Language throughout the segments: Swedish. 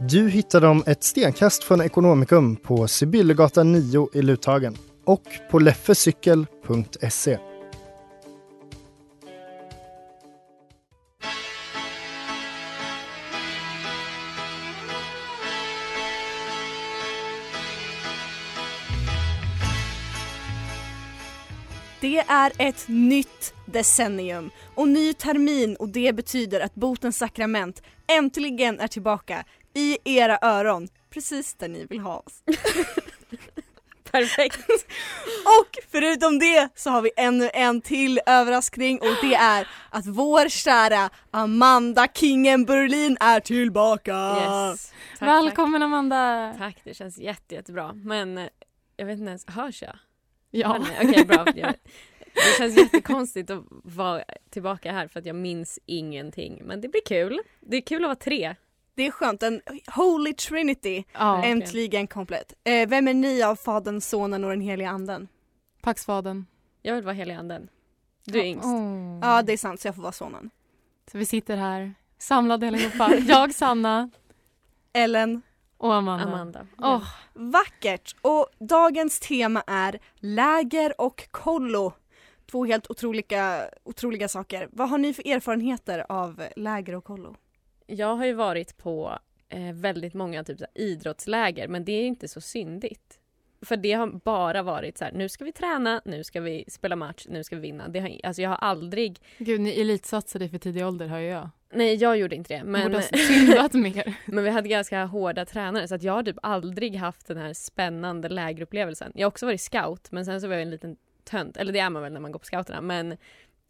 Du hittar dem ett stenkast från Ekonomikum på Sibyllegatan 9 i Luthagen och på leffecykel.se. Det är ett nytt decennium och ny termin och det betyder att botens sakrament äntligen är tillbaka i era öron. Precis där ni vill ha oss. Perfekt. Och förutom det så har vi ännu en till överraskning och det är att vår kära Amanda Kingen Berlin är tillbaka! Yes. Tack, Välkommen Amanda! Tack. tack, det känns jätte, jättebra. Men eh, jag vet inte ens, hörs jag? Ja. Ni? Okej, bra. Jag- Det känns jättekonstigt att vara tillbaka här för att jag minns ingenting. Men det blir kul. Det är kul att vara tre. Det är skönt, en Holy Trinity ja. äntligen komplett. Eh, vem är ni av Fadern, Sonen och den heliga Anden? Paxfaden. Jag vill vara helig anden. Du är yngst. Oh. Ja det är sant så jag får vara sonen. Så vi sitter här samlade allihopa. Jag, Sanna Ellen, och Amanda. Amanda. Åh, vackert! Och dagens tema är läger och kollo. Två helt otroliga, otroliga saker. Vad har ni för erfarenheter av läger och kollo? Jag har ju varit på eh, väldigt många typ, här, idrottsläger men det är inte så syndigt. För det har bara varit så här, nu ska vi träna, nu ska vi spela match, nu ska vi vinna. Det har, alltså jag har aldrig, gud ni elitsatsade för tidig ålder hör jag. nej jag gjorde inte det Men... Mer. men vi hade ganska hårda tränare så att jag har typ aldrig haft den här spännande lägerupplevelsen. Jag har också varit scout men sen så var jag en liten tönt, eller det är man väl när man går på scouterna men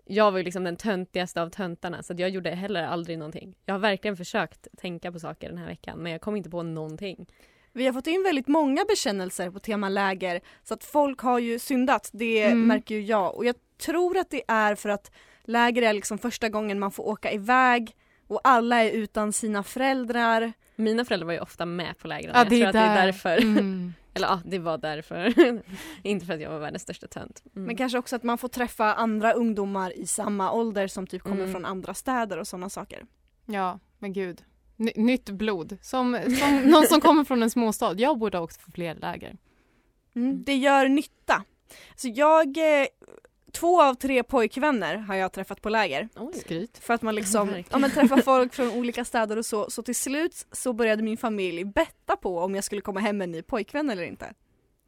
jag var ju liksom den töntigaste av töntarna så jag gjorde heller aldrig någonting. Jag har verkligen försökt tänka på saker den här veckan men jag kom inte på någonting. Vi har fått in väldigt många bekännelser på tema läger så att folk har ju syndat, det Mm. märker ju jag. Och jag tror att det är för att läger är liksom första gången man får åka iväg och alla är utan sina föräldrar. Mina föräldrar var ju ofta med på lägren. Ja, jag tror att det är där. därför. Mm. Eller ja, det var därför. inte för att jag var världens största tönt. Mm. Men kanske också att man får träffa andra ungdomar i samma ålder som typ kommer Mm. från andra städer och sådana saker. Ja, men gud. Ny- nytt blod. Som, som någon som kommer från en småstad. Jag borde ha åkt för fler läger. Mm. Det gör nytta. Så jag, eh, två av tre pojkvänner har jag träffat på läger. Oj. Skryt. För att man liksom ja, men träffar folk från olika städer och så. Så till slut så började min familj betta på om jag skulle komma hem med en ny pojkvän eller inte.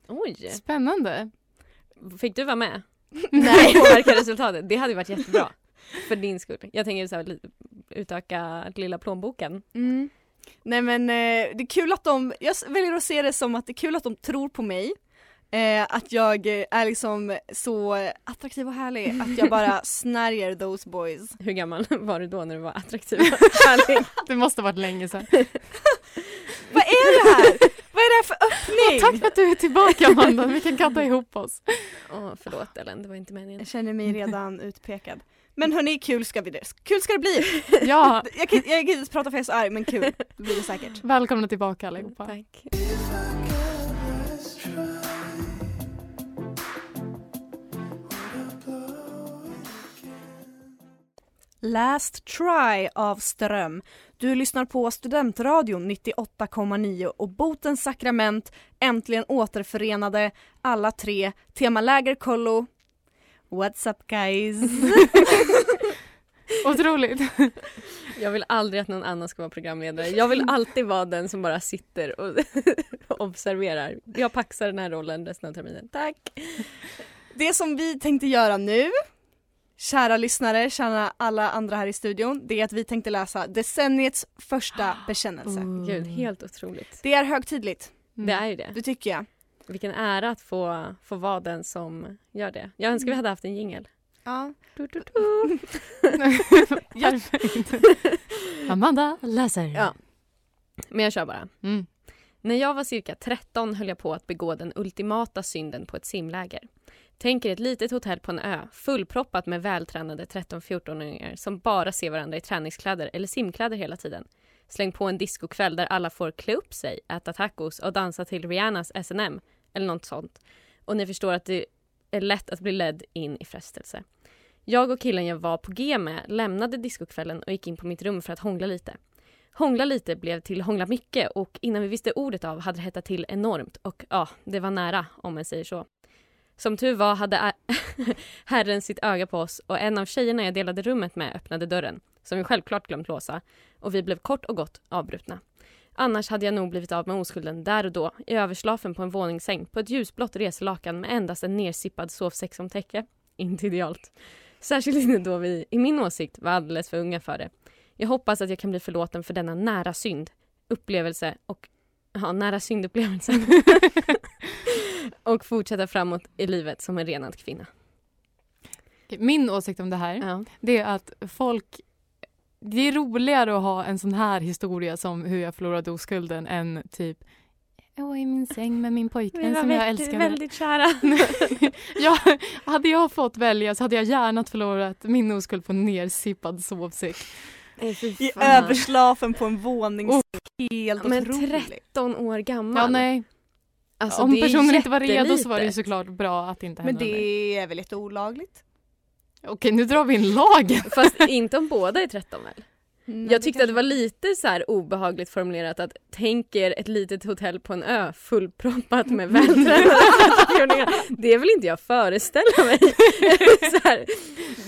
Oj. Spännande. Fick du vara med? Nej. Påverka resultatet. Det hade ju varit jättebra. För din skull. Jag tänker så här, utöka lilla plånboken. Mm. Nej men eh, det är kul att de, jag väljer att se det som att det är kul att de tror på mig. Eh, att jag är liksom så attraktiv och härlig att jag bara snärjer those boys. Hur gammal var du då när du var attraktiv och härlig? Det måste ha varit länge sedan. Vad är det här? Vad är det här för öppning? Tack för att du är tillbaka Amanda. Vi kan katta ihop oss. Åh, förlåt Ellen, det var inte meningen. Jag känner mig redan utpekad. Men hörni, kul ska, vi det. kul ska det bli! Ja, Jag kan, jag kan inte prata för jag är så arg men kul blir det säkert. välkomna tillbaka allihopa. Tack. Last Try av Ström. Du lyssnar på Studentradion 98,9 och Botens sakrament äntligen återförenade alla tre. Temaläger kollo. What's up guys? Otroligt. Jag vill aldrig att någon annan ska vara programledare. Jag vill alltid vara den som bara sitter och observerar. Jag paxar den här rollen resten av terminen. Tack! Det som vi tänkte göra nu, kära lyssnare, kära alla andra här i studion, det är att vi tänkte läsa decenniets första bekännelse. Gud, helt otroligt. Det är högtidligt, Det är ju det. det tycker jag. Vilken ära att få, få vara den som gör det. Jag önskar vi hade haft en jingel. Ja. Du, du, du. Amanda läser. Ja. Men jag kör bara. Mm. När jag var cirka 13 höll jag på att begå den ultimata synden på ett simläger. Tänk er ett litet hotell på en ö fullproppat med vältränade 13-14-åringar som bara ser varandra i träningskläder eller simkläder hela tiden. Släng på en discokväll där alla får klä upp sig, äta tacos och dansa till Rihannas S&M eller något sånt. Och ni förstår att det är lätt att bli ledd in i frestelse. Jag och killen jag var på G med lämnade discokvällen och gick in på mitt rum för att hångla lite. Hångla lite blev till hångla mycket och innan vi visste ordet av hade det hettat till enormt och ja, det var nära om man säger så. Som tur var hade herren sitt öga på oss och en av tjejerna jag delade rummet med öppnade dörren, som vi självklart glömt låsa, och vi blev kort och gott avbrutna. Annars hade jag nog blivit av med oskulden där och då, i överslafen på en våningssäng på ett ljusblått reselakan med endast en nersippad sovsäck som täcke. Inte idealt. Särskilt inte då vi, i min åsikt, var alldeles för unga för det. Jag hoppas att jag kan bli förlåten för denna nära synd, upplevelse och ja, nära syndupplevelsen. och fortsätta framåt i livet som en renad kvinna. Min åsikt om det här, Ja. det är att folk det är roligare att ha en sån här historia som hur jag förlorade oskulden än typ jag var i min säng med min pojkvän som jag älskade. väldigt kära. ja, hade jag fått välja så hade jag gärna förlorat min oskuld på en nersippad sovsäck. I överslafen på en våning. Helt Men otroligt. 13 år gammal. Ja, nej. Alltså, Om det personen inte var redo så var det ju såklart bra att det inte Men hände mig. det är väl lite olagligt? Okej, nu drar vi in lagen. Fast inte om båda är 13 väl? Nej, Jag tyckte att det kanske- var lite så här obehagligt formulerat att tänk er ett litet hotell på en ö fullproppat med vältränade 13-åringar. Det vill inte jag föreställa mig. så här,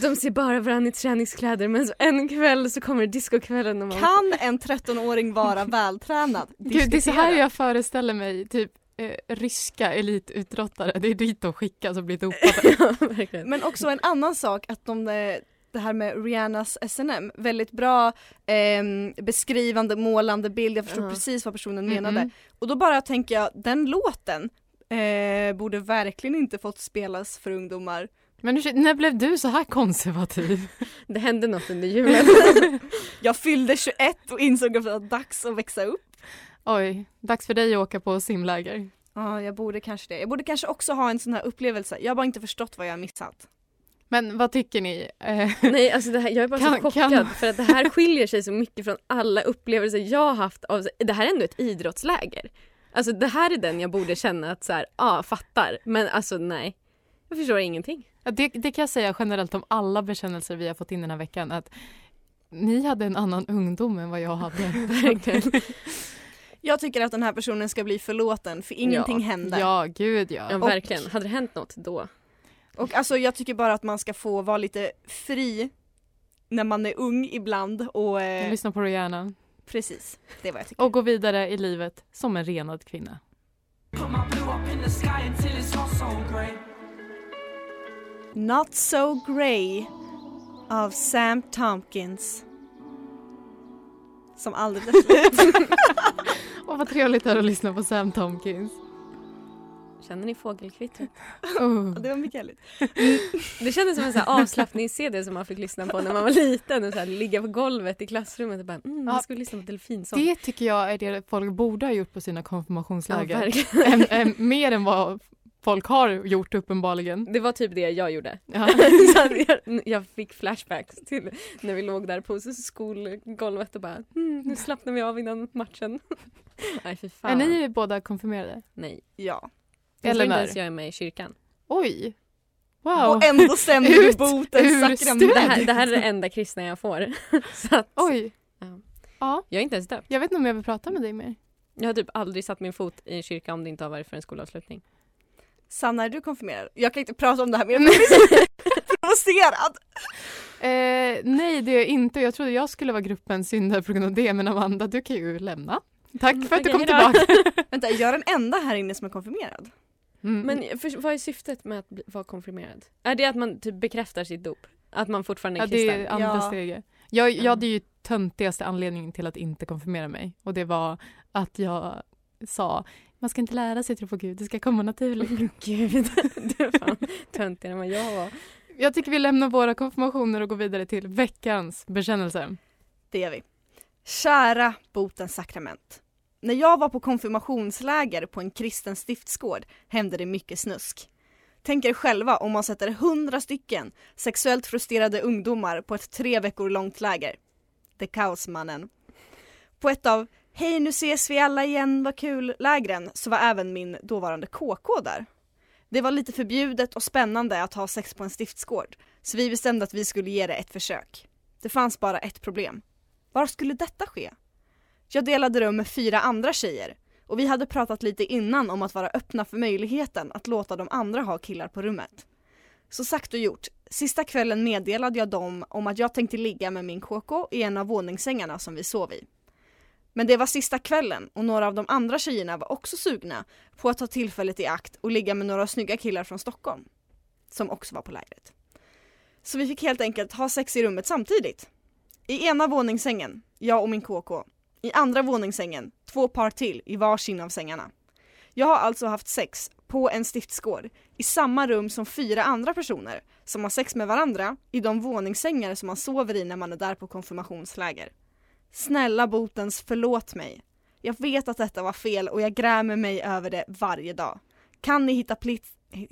de ser bara varandra i träningskläder men så en kväll så kommer discokvällen och man Kan en 13-åring vara vältränad? Gud, det är så här jag föreställer mig typ eh, ryska elitutbrottare. Det är dit de skickas och blir dopade. ja. Men också en annan sak att de, eh, det här med Rihannas S&M väldigt bra ehm, beskrivande, målande bild, jag förstod Ja. precis vad personen menade. mm. Och då bara tänker jag, den låten eh, borde verkligen inte fått spelas för ungdomar. Men ursäkta, när blev du så här konservativ? Det hände något under julen. Jag fyllde 21 och insåg att det var dags att växa upp. Oj, dags för dig att åka på simläger. Ja, jag borde kanske det. Jag borde kanske också ha en sån här upplevelse. Jag har bara inte förstått vad jag har missat. Men vad tycker ni? Eh, Nej, alltså det här, jag är bara Kan- så chockad kan- för att det här skiljer sig så mycket från alla upplevelser jag har haft. Av, det här är ändå ett idrottsläger. Alltså det här är den jag borde känna att så här, ja, fattar. Men alltså nej. Jag förstår ingenting. Ja, det, det kan jag säga generellt om alla bekännelser vi har fått in den här veckan. Att ni hade en annan ungdom än vad jag hade. Verkligen. Jag tycker att den här personen ska bli förlåten för ingenting Ja. hände. Ja, gud ja. Ja, Och- verkligen. Hade det hänt något då? Och alltså jag tycker bara att man ska få vara lite fri när man är ung ibland och eh, Lyssna på Rihanna. precis, det är vad jag tycker. Och gå vidare i livet som en renad kvinna. Not So Grey av Sam Tompkins. Som aldrig tar slut. Och vad trevligt det är att lyssna på Sam Tompkins. Känner ni fågelkvittret? Oh. det var mycket härligt. Det kändes som en så avslappnings-CD som man fick lyssna på när man var liten och så här, ligga på golvet i klassrummet och bara mm, Ja, jag skulle lyssna på delfinsång. Det tycker jag är det folk borde ha gjort på sina ja, konfirmationsläger. verkligen. Än- än- mer än vad folk har gjort uppenbarligen. Det var typ det jag gjorde. Ja. jag, jag fick flashbacks till när vi låg där på skolgolvet och bara mm, nu slappnar vi av innan matchen. Nej fy fan. Är ni båda konfirmerade? Nej. Ja. Eller när? jag är med i kyrkan. Oj! Wow! Och ändå sänder du botens ur Det sakrament. här, det här är det enda kristna jag får. Att, Oj! Ja. Ja, Jag är inte ens döpt. jag vet inte om jag vill prata med dig mer. Jag har typ aldrig satt min fot i en kyrka om det inte har varit för en skolavslutning. Sanna, är du konfirmerad? Jag kan inte prata om det här mer, jag blir provocerad. Eh, nej, det är jag inte. Jag trodde jag skulle vara gruppens syndare på grund av det, men Amanda, du kan ju lämna. Tack för att du kom tillbaka. Vänta, är jag den enda här inne som är konfirmerad? Mm. Men för, vad är syftet med att bli, vara konfirmerad? Är det att man typ bekräftar sitt dop? Att man fortfarande är ja, det kristen? är andra Ja. steget. Jag, jag Mm. hade ju töntigaste anledningen till att inte konfirmera mig och det var att jag sa man ska inte lära sig tro på Gud, det ska komma naturligt. Gud, du är fan töntigare än vad jag var. Jag tycker vi lämnar våra konfirmationer och går vidare till veckans bekännelse. Det gör vi. Kära botens sakrament. När jag var på konfirmationsläger på en kristen stiftsgård hände det mycket snusk. Tänk er själva om man sätter hundra stycken sexuellt frustrerade ungdomar på ett tre veckor långt läger. Det kaosmannen. På ett av Hej nu ses vi alla igen, vad kul lägren så var även min dåvarande KK där. Det var lite förbjudet och spännande att ha sex på en stiftsgård så vi bestämde att vi skulle ge det ett försök. Det fanns bara ett problem. Var skulle detta ske? Jag delade rum med fyra andra tjejer och vi hade pratat lite innan om att vara öppna för möjligheten att låta de andra ha killar på rummet. Så sagt och gjort, sista kvällen meddelade jag dem om att jag tänkte ligga med min KK i en av våningssängarna som vi sov i. Men det var sista kvällen och några av de andra tjejerna var också sugna på att ta tillfället i akt och ligga med några snygga killar från Stockholm. Som också var på lägret. Så vi fick helt enkelt ha sex i rummet samtidigt. I ena våningssängen, jag och min KK. I andra våningssängen, två par till i varsin av sängarna. Jag har alltså haft sex på en stiftsgård i samma rum som fyra andra personer som har sex med varandra i de våningssängar som man sover i när man är där på konfirmationsläger. Snälla botens, förlåt mig. Jag vet att detta var fel och jag grämer mig över det varje dag. Kan ni hitta, plits,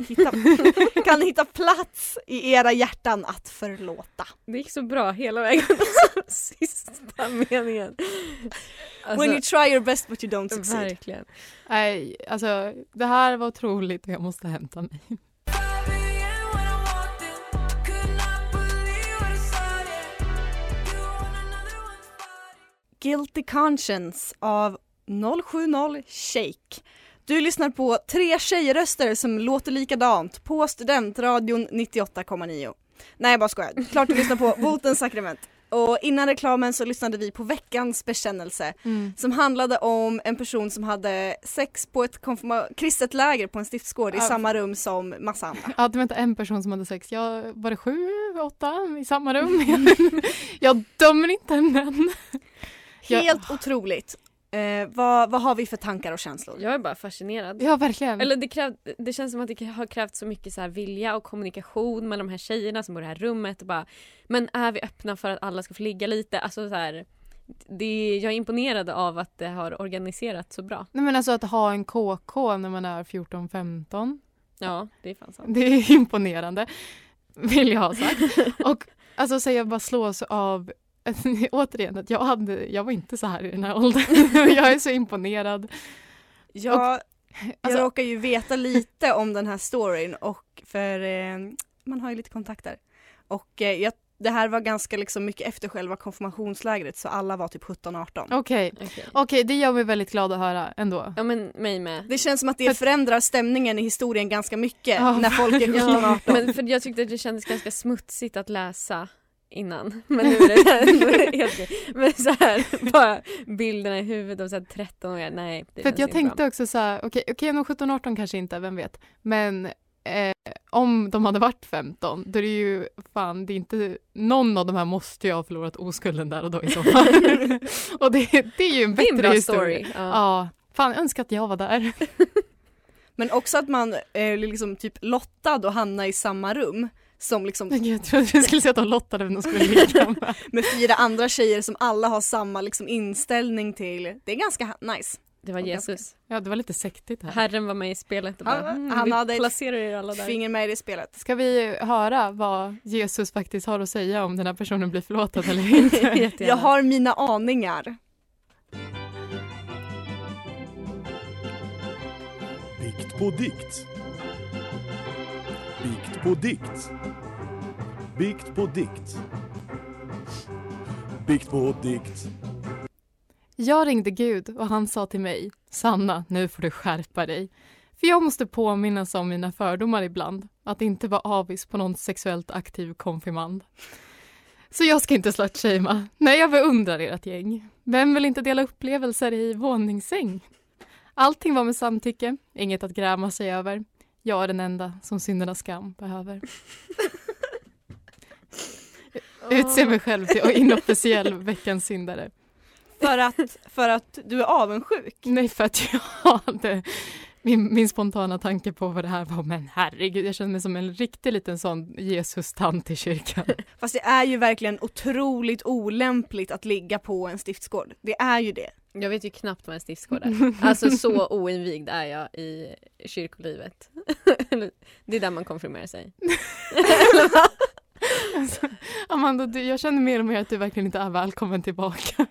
hitta, kan ni hitta plats i era hjärtan att förlåta? Det gick så bra hela vägen. Sista meningen. Alltså, When you try your best but you don't succeed. verkligen. Nej, alltså det här var otroligt och jag måste hämta mig. Guilty Conscience av 070 Shake. Du lyssnar på tre tjejröster som låter likadant på Studentradion 98,9. Nej jag bara skojar. Klart du lyssnar på Botens sakrament. Och innan reklamen så lyssnade vi på veckans bekännelse som handlade om en person som hade sex på ett kristet läger på en stiftsgård i Ja. samma rum som massa andra. Ja, det var inte en person som hade sex. Jag, var det sju, åtta i samma rum? jag dömer inte män. Ja. Helt otroligt. Eh, vad, vad har vi för tankar och känslor? Jag är bara fascinerad. Ja, verkligen. Eller det, kräv, det känns som att det har krävt så mycket så här vilja och kommunikation med de här tjejerna som bor i det här rummet. Och bara, men är vi öppna för att alla ska få ligga lite? Alltså så här, det, jag är imponerad av att det har organiserats så bra. Nej, men alltså att ha en KK när man är 14-15. Ja, det är fan sant. Det är imponerande, vill jag ha sagt. Och alltså så jag bara slås av återigen att jag, hade, jag var inte så här i den här åldern. jag är så imponerad. Jag, jag alltså- råkar ju veta lite om den här storyn och för eh, man har ju lite kontakter. Och eh, jag, det här var ganska liksom mycket efter själva konfirmationslägret så alla var typ 17-18. Okej, Okej. okej, det gör mig väldigt glad att höra ändå. Ja men mig med. Det känns som att det För- förändrar stämningen i historien ganska mycket Ja, när folk är 17-18. Men för jag tyckte att det kändes ganska smutsigt att läsa innan. Men nu är det, nu är det helt okej. Men så här, bara bilderna i huvudet av så här 13 år, nej. Det För jag tänkte bra. också så här, okej, okej, de 17-18 kanske inte, vem vet. Men eh, om de hade varit 15, då är det ju fan, det är inte, någon av de här måste ju ha förlorat oskulden där och då i så fall. och det, det är ju en bättre en historia. story. Ja. Ja, fan jag önskar att jag var där. Men också att man är liksom typ lottad och hamna i samma rum som liksom Jag trodde du skulle säga att de lottade vem de skulle ligga med. med fyra andra tjejer som alla har samma liksom inställning till. Det är ganska nice. Det var Jesus. Ja, det var lite sektigt här. Herren var med i spelet och Han- bara, mm, han vi hade placerar er alla där. Finger med i det spelet. Ska vi höra vad Jesus faktiskt har att säga om den här personen blir förlåten eller inte? Jag har mina aningar. Bikt på dikt. Bikt på dikt. Bikt på dikt. Bikt på dikt. Jag ringde Gud och han sa till mig, Sanna, nu får du skärpa dig. För jag måste påminnas om mina fördomar ibland, att inte vara avis på någon sexuellt aktiv konfirmand. Så jag ska inte slutshamea. Nej, jag beundrar ert gäng. Vem vill inte dela upplevelser i våningssäng? Allting var med samtycke, inget att gräma sig över. Jag är den enda som syndernas skam behöver. Utse mig själv till inofficiell veckans syndare. För att, för att du är avundsjuk? Nej, för att jag hade min, min spontana tanke på vad det här var, men herregud, jag känner mig som en riktig liten sån Jesus-tant i kyrkan. Fast det är ju verkligen otroligt olämpligt att ligga på en stiftsgård. Det är ju det. Jag vet ju knappt vad en stiftsgård är. Alltså så oinvigd är jag i kyrkolivet. det är där man konfirmerar sig. Alltså, Amanda, du, jag känner mer och mer att du verkligen inte är välkommen tillbaka.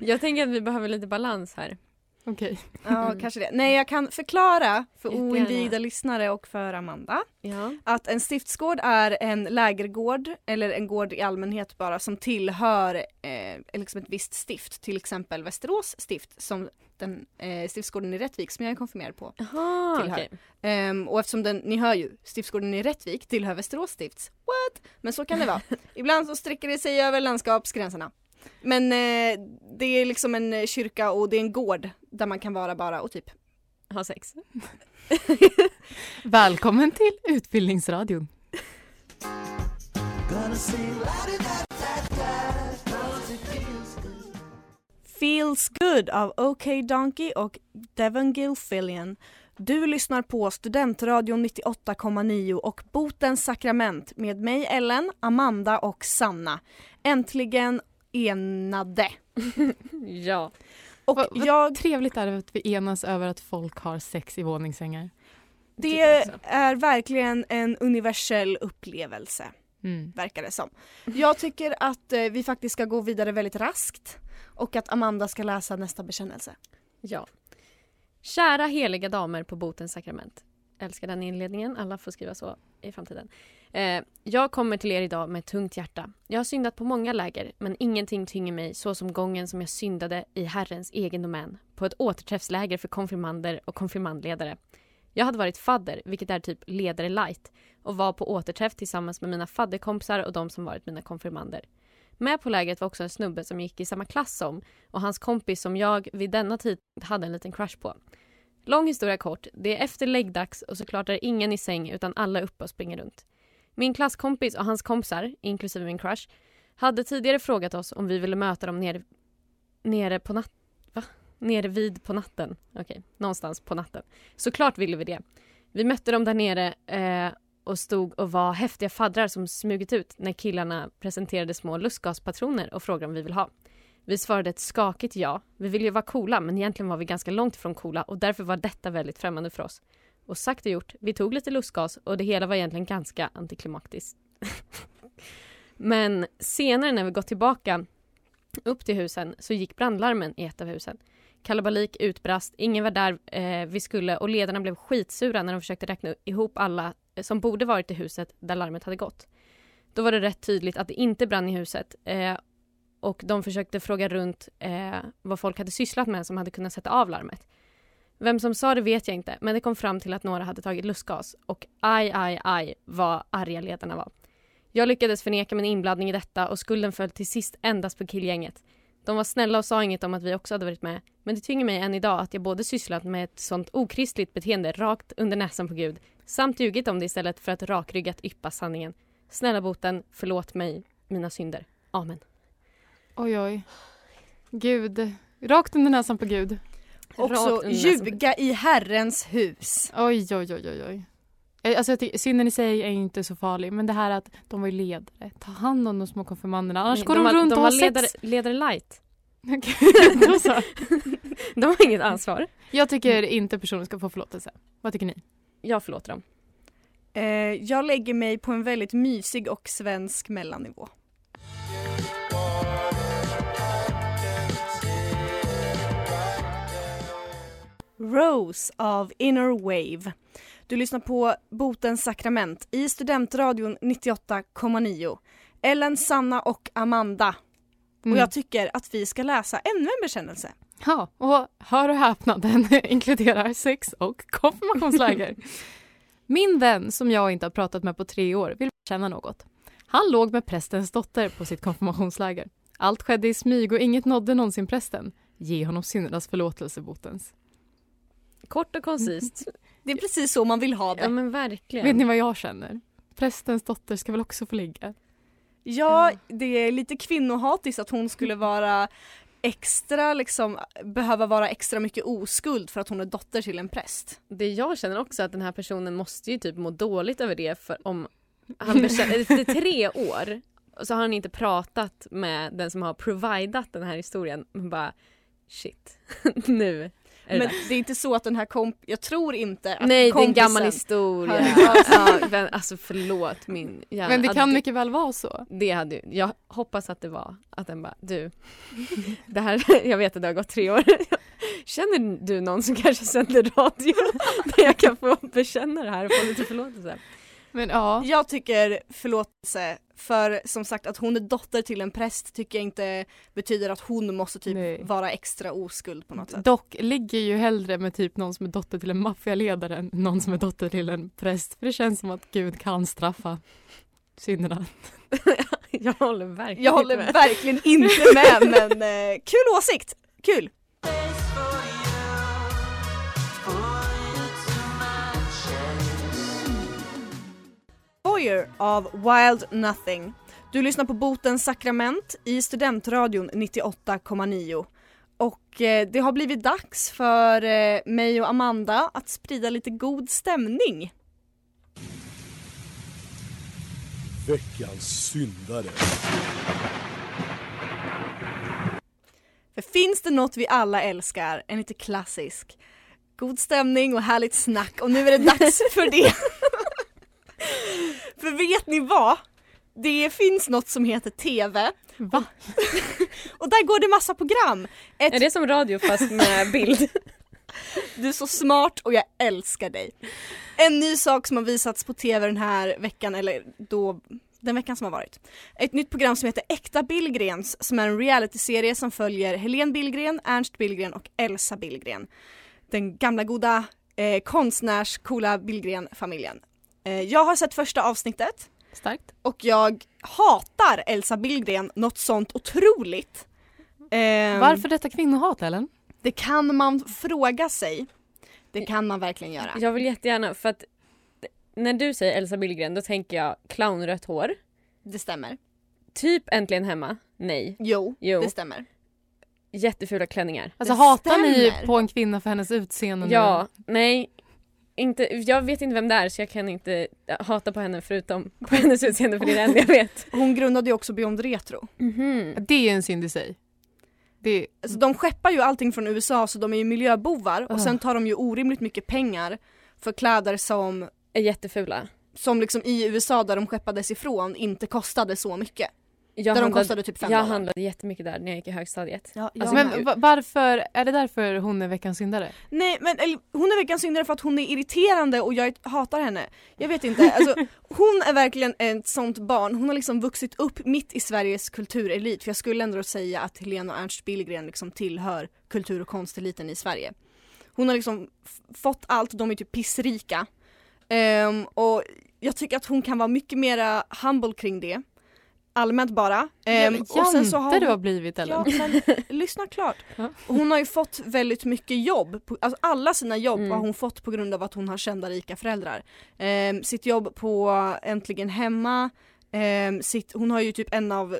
jag tänker att vi behöver lite balans här. Okej. Ja, kanske det. Nej, jag kan förklara för Jättegärna. oinvigda lyssnare och för Amanda Ja. att en stiftsgård är en lägergård eller en gård i allmänhet bara som tillhör eh, liksom ett visst stift, till exempel Västerås stift som den eh, stiftsgården i Rättvik som jag är konfirmerad på. Jaha, Tillhör. okej. Ehm, och eftersom den, ni hör ju, stiftsgården i Rättvik tillhör Västerås stifts. What? Men så kan det vara. Ibland så sträcker det sig över landskapsgränserna. Men eh, det är liksom en eh, kyrka och det är en gård där man kan vara bara och typ Ha sex. Välkommen till Utbildningsradion. Feels Good av OK Donkey och Devon Gilfillian. Du lyssnar på Studentradion 98,9 och Botens sakrament med mig Ellen, Amanda och Sanna. Äntligen enade. Ja. Och Vad- vad jag, Trevligt är det att vi enas över att folk har sex i våningssängar. det är verkligen en universell upplevelse. Mm. verkar det som. Jag tycker att eh, vi faktiskt ska gå vidare väldigt raskt och att Amanda ska läsa nästa bekännelse. Ja. Kära heliga damer på botens sakrament. Älskar den inledningen. Alla får skriva så i framtiden. Eh, jag kommer till er idag med ett tungt hjärta. Jag har syndat på många läger, men ingenting tynger mig så som gången som jag syndade i Herrens egen domän på ett återträffsläger för konfirmander och konfirmandledare. Jag hade varit fadder, vilket är typ ledare light, och var på återträff tillsammans med mina fadderkompisar och de som varit mina konfirmander. Med på lägret var också en snubbe som gick i samma klass som och hans kompis som jag vid denna tid hade en liten crush på. Lång historia kort, det är efter läggdags och såklart är ingen i säng utan alla är uppe och springer runt. Min klasskompis och hans kompisar, inklusive min crush, hade tidigare frågat oss om vi ville möta dem nere, nere på natt... Va? Nere vid på natten. Okej, någonstans på natten. Såklart ville vi det. Vi mötte dem där nere eh, och stod och var häftiga faddrar som smugit ut när killarna presenterade små lustgaspatroner och frågade om vi vill ha. Vi svarade ett skakigt ja. Vi ville ju vara coola men egentligen var vi ganska långt ifrån coola och därför var detta väldigt främmande för oss. Och sagt och gjort, vi tog lite lustgas och det hela var egentligen ganska antiklimaktiskt. men senare när vi gått tillbaka upp till husen så gick brandlarmen i ett av husen. Kalabalik utbrast, ingen var där eh, vi skulle och ledarna blev skitsura när de försökte räkna ihop alla eh, som borde varit i huset där larmet hade gått. Då var det rätt tydligt att det inte brann i huset eh, och de försökte fråga runt eh, vad folk hade sysslat med som hade kunnat sätta av larmet. Vem som sa det vet jag inte, men det kom fram till att några hade tagit lustgas och aj, aj, aj vad arga ledarna var. Jag lyckades förneka min inblandning i detta och skulden föll till sist endast på killgänget. De var snälla och sa inget om att vi också hade varit med, men det tvingar mig än idag att jag både sysslat med ett sånt okristligt beteende rakt under näsan på Gud samt ljugit om det istället för att rakryggat yppa sanningen. Snälla boten, förlåt mig mina synder. Amen. Oj, oj. Gud. Rakt under näsan på Gud. Också ljuga i Herrens hus. Oj, oj, oj, oj. oj. Eh, Alltså, tycker, synden i sig är inte så farlig, men det här att de var ju ledare. Ta hand om de små konfirmanderna, annars Nej, går de, var, runt de och har ledare, sex. ledare light. Då så. De har inget ansvar. Jag tycker inte personen ska få förlåtelse. Vad tycker ni? Jag förlåter dem. Eh, jag lägger mig på en väldigt mysig och svensk mellannivå. Rose av Inner Wave. Du lyssnar på Botens sakrament i Studentradion 98,9. Ellen, Sanna och Amanda. Mm. Och jag tycker att vi ska läsa ännu en bekännelse. Ja, och hör och häpna, den inkluderar sex och konfirmationsläger. Min vän som jag inte har pratat med på tre år vill känna något. Han låg med prästens dotter på sitt konfirmationsläger. Allt skedde i smyg och inget nådde någonsin prästen. Ge honom syndernas förlåtelse, botens. Kort och koncist. Det är precis så man vill ha det. Ja men verkligen. Vet ni vad jag känner? Prästens dotter ska väl också få ligga? Ja, det är lite kvinnohatiskt att hon skulle vara extra liksom, behöva vara extra mycket oskuld för att hon är dotter till en präst. Det jag känner också att den här personen måste ju typ må dåligt över det för om han efter tre år så har han inte pratat med den som har providat den här historien. Men bara shit, nu är det Men dags. det är inte så att den här komp... Jag tror inte att Nej det är en kompisen gammal historia. ja, men, alltså förlåt min hjärna. Men det kan mycket väl vara så. Det hade jag hoppas att det var att den bara du, det här, jag vet att det har gått tre år. Känner du någon som kanske sänder radio där jag kan få bekänna det här och få lite förlåtelse? Men ja. Jag tycker förlåtelse för som sagt att hon är dotter till en präst tycker jag inte betyder att hon måste typ Nej. vara extra oskuld på något sätt. Dock ligger ju hellre med typ någon som är dotter till en maffialedare än någon som är dotter till en präst. För det känns som att Gud kan straffa synderna. Jag håller verkligen Jag håller med. verkligen inte med men eh, kul åsikt! Kul! Boyer av Wild Nothing. Du lyssnar på Botens sakrament i Studentradion 98,9. Och eh, det har blivit dags för eh, mig och Amanda att sprida lite god stämning. Veckans syndare. För finns det något vi alla älskar, en lite klassisk, god stämning och härligt snack och nu är det dags för det. för vet ni vad? Det finns något som heter TV Va? och där går det massa program. Ett, Är det som radio fast med bild? Du är så smart och jag älskar dig. En ny sak som har visats på TV den här veckan, eller då den veckan som har varit. Ett nytt program som heter Äkta Billgrens som är en realityserie som följer Helene Billgren, Ernst Billgren och Elsa Billgren. Den gamla goda eh, konstnärs-coola Billgren-familjen. Eh, jag har sett första avsnittet Starkt. och jag hatar Elsa Billgren något sånt otroligt. Ehm, Varför detta kvinnohat Ellen? Det kan man fråga sig. Det kan man verkligen göra. Jag vill jättegärna för att när du säger Elsa Billgren då tänker jag clownrött hår. Det stämmer. Typ Äntligen hemma. Nej. Jo, Jo. det stämmer. Jättefula klänningar. Alltså Det hatar ni stämmer. på en kvinna för hennes utseende nu? Ja, nej. Inte, jag vet inte vem det är så jag kan inte hata på henne förutom på hennes utseende för det är det enda jag vet. Hon grundade ju också Beyond Retro. Mhm. Det är en synd i sig. Det, Alltså, de skeppar ju allting från USA så de är ju miljöbovar och Ah. sen tar de ju orimligt mycket pengar för kläder som, Är jättefula. som liksom i USA där de skeppades ifrån inte kostade så mycket. Jag där de handlade, kostade typ fem jag dollar. handlade jättemycket där när jag gick i högstadiet. Ja, Alltså, men gud. va- varför, är det därför hon är veckans syndare? Nej men eller, hon är veckans syndare för att hon är irriterande och jag hatar henne. Jag vet inte, alltså, hon är verkligen ett sånt barn. Hon har liksom vuxit upp mitt i Sveriges kulturelit. För jag skulle ändå säga att Helena och Ernst Billgren liksom tillhör kultur och konsteliten i Sverige. Hon har liksom f- fått allt, de är typ pissrika. Ehm, och jag tycker att hon kan vara mycket mera humble kring det. Allmänt bara. Ehm, och sen så har du hon- har blivit Ellen. Ja, men lyssna klart. Hon har ju fått väldigt mycket jobb, på, alltså alla sina jobb Mm. har hon fått på grund av att hon har kända rika föräldrar. Ehm, sitt jobb på Äntligen Hemma, ehm, sitt, hon har ju typ en av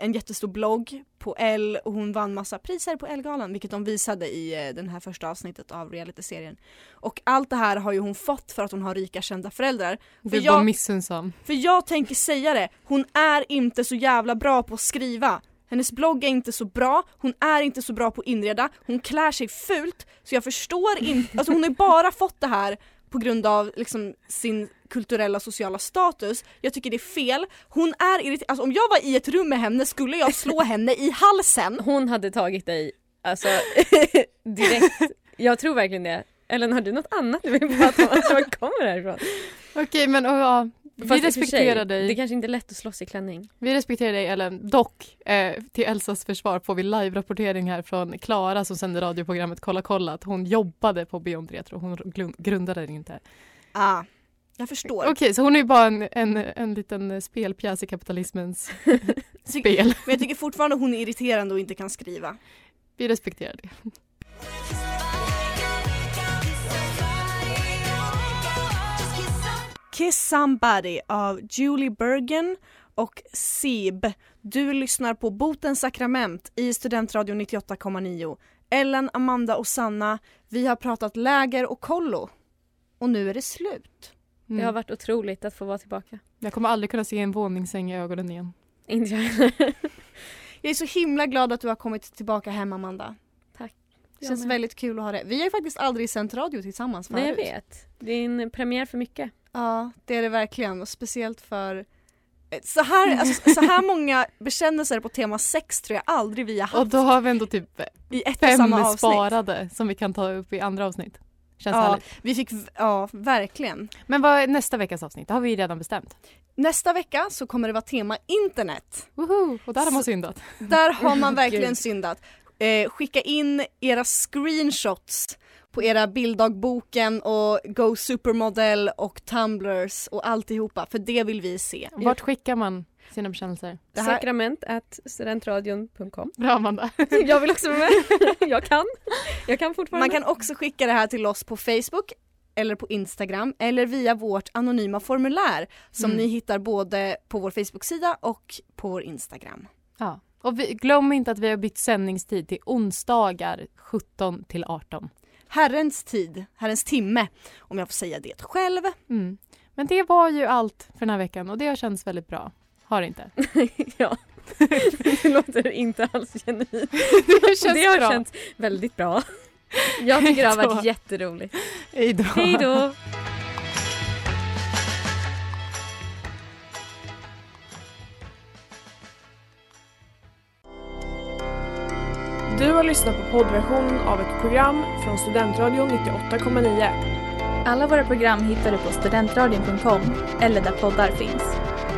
en jättestor blogg på L och hon vann massa priser på L-galan vilket de visade i eh, den här första avsnittet av realityserien. Och allt det här har ju hon fått för att hon har rika kända föräldrar. Du För bara missunnsam. För jag tänker säga det, hon är inte så jävla bra på att skriva. Hennes blogg är inte så bra, hon är inte så bra på att inreda, hon klär sig fult. Så jag förstår inte, alltså hon har bara fått det här på grund av liksom sin kulturella sociala status. Jag tycker det är fel. Hon är irriterad, alltså om jag var i ett rum med henne skulle jag slå henne i halsen. Hon hade tagit dig alltså direkt. Jag tror verkligen det. Ellen har du något annat du vill prata om? Alltså, var kommer det här ifrån? Okej men och, ja, vi Fast respekterar sig, dig. Det kanske inte är lätt att slåss i klänning. Vi respekterar dig Ellen. Dock, eh, till Elsas försvar får vi live-rapportering här från Klara som sänder radioprogrammet Kolla kolla att hon jobbade på Beyond Retro. Hon grundade den inte. Ah. Jag förstår. Okej, så hon är ju bara en, en, en liten spelpjäs i kapitalismens spel. Men jag tycker fortfarande hon är irriterande och inte kan skriva. Vi respekterar det. Kiss Somebody av Julie Bergen och Sib. Du lyssnar på Botens sakrament i Studentradion 98,9. Ellen, Amanda och Sanna, vi har pratat läger och kollo. Och nu är det slut. Det har varit otroligt att få vara tillbaka. Mm. Jag kommer aldrig kunna se en våningssäng i ögonen igen. Inte jag heller. Jag är så himla glad att du har kommit tillbaka hem Amanda. Tack. Det känns med. väldigt kul att ha det. Vi har ju faktiskt aldrig sänt radio tillsammans förut. Nej, jag vet. Det är en premiär för mycket. Ja, det är det verkligen och speciellt för eh, så här, alltså, så här många bekännelser på tema sex tror jag aldrig vi har haft Och då har vi ändå typ i ett fem sparade som vi kan ta upp i andra avsnitt. Känns Ja, härligt. vi fick, ja verkligen. Men vad är nästa veckas avsnitt? Det har vi redan bestämt. Nästa vecka så kommer det vara tema internet. Woho! Och där har man syndat. Där har man verkligen syndat. Eh, skicka in era screenshots på era bilddagboken och Go Supermodel och Tumblers och alltihopa för det vill vi se. Vart skickar man sina bekännelser? Det här- Sakrament at studentradion.com. Bra Amanda. Jag vill också vara med. Jag kan. Jag kan fortfarande. Man kan också skicka det här till oss på Facebook eller på Instagram eller via vårt anonyma formulär som Mm. ni hittar både på vår Facebook-sida och på vår Instagram. Ja. Och vi, glöm inte att vi har bytt sändningstid till onsdagar 17 till 18. Herrens tid, Herrens timme, om jag får säga det själv. Mm. Men det var ju allt för den här veckan och det har känts väldigt bra. Har det inte? ja. Det låter inte alls genuint. Det känns det har bra. känts väldigt bra. Jag tycker det har Hejdå. varit jätteroligt. Hej då. Hej då! Du har lyssnat på poddversionen av ett program från Studentradion 98,9. Alla våra program hittar du på studentradion.com eller där poddar finns.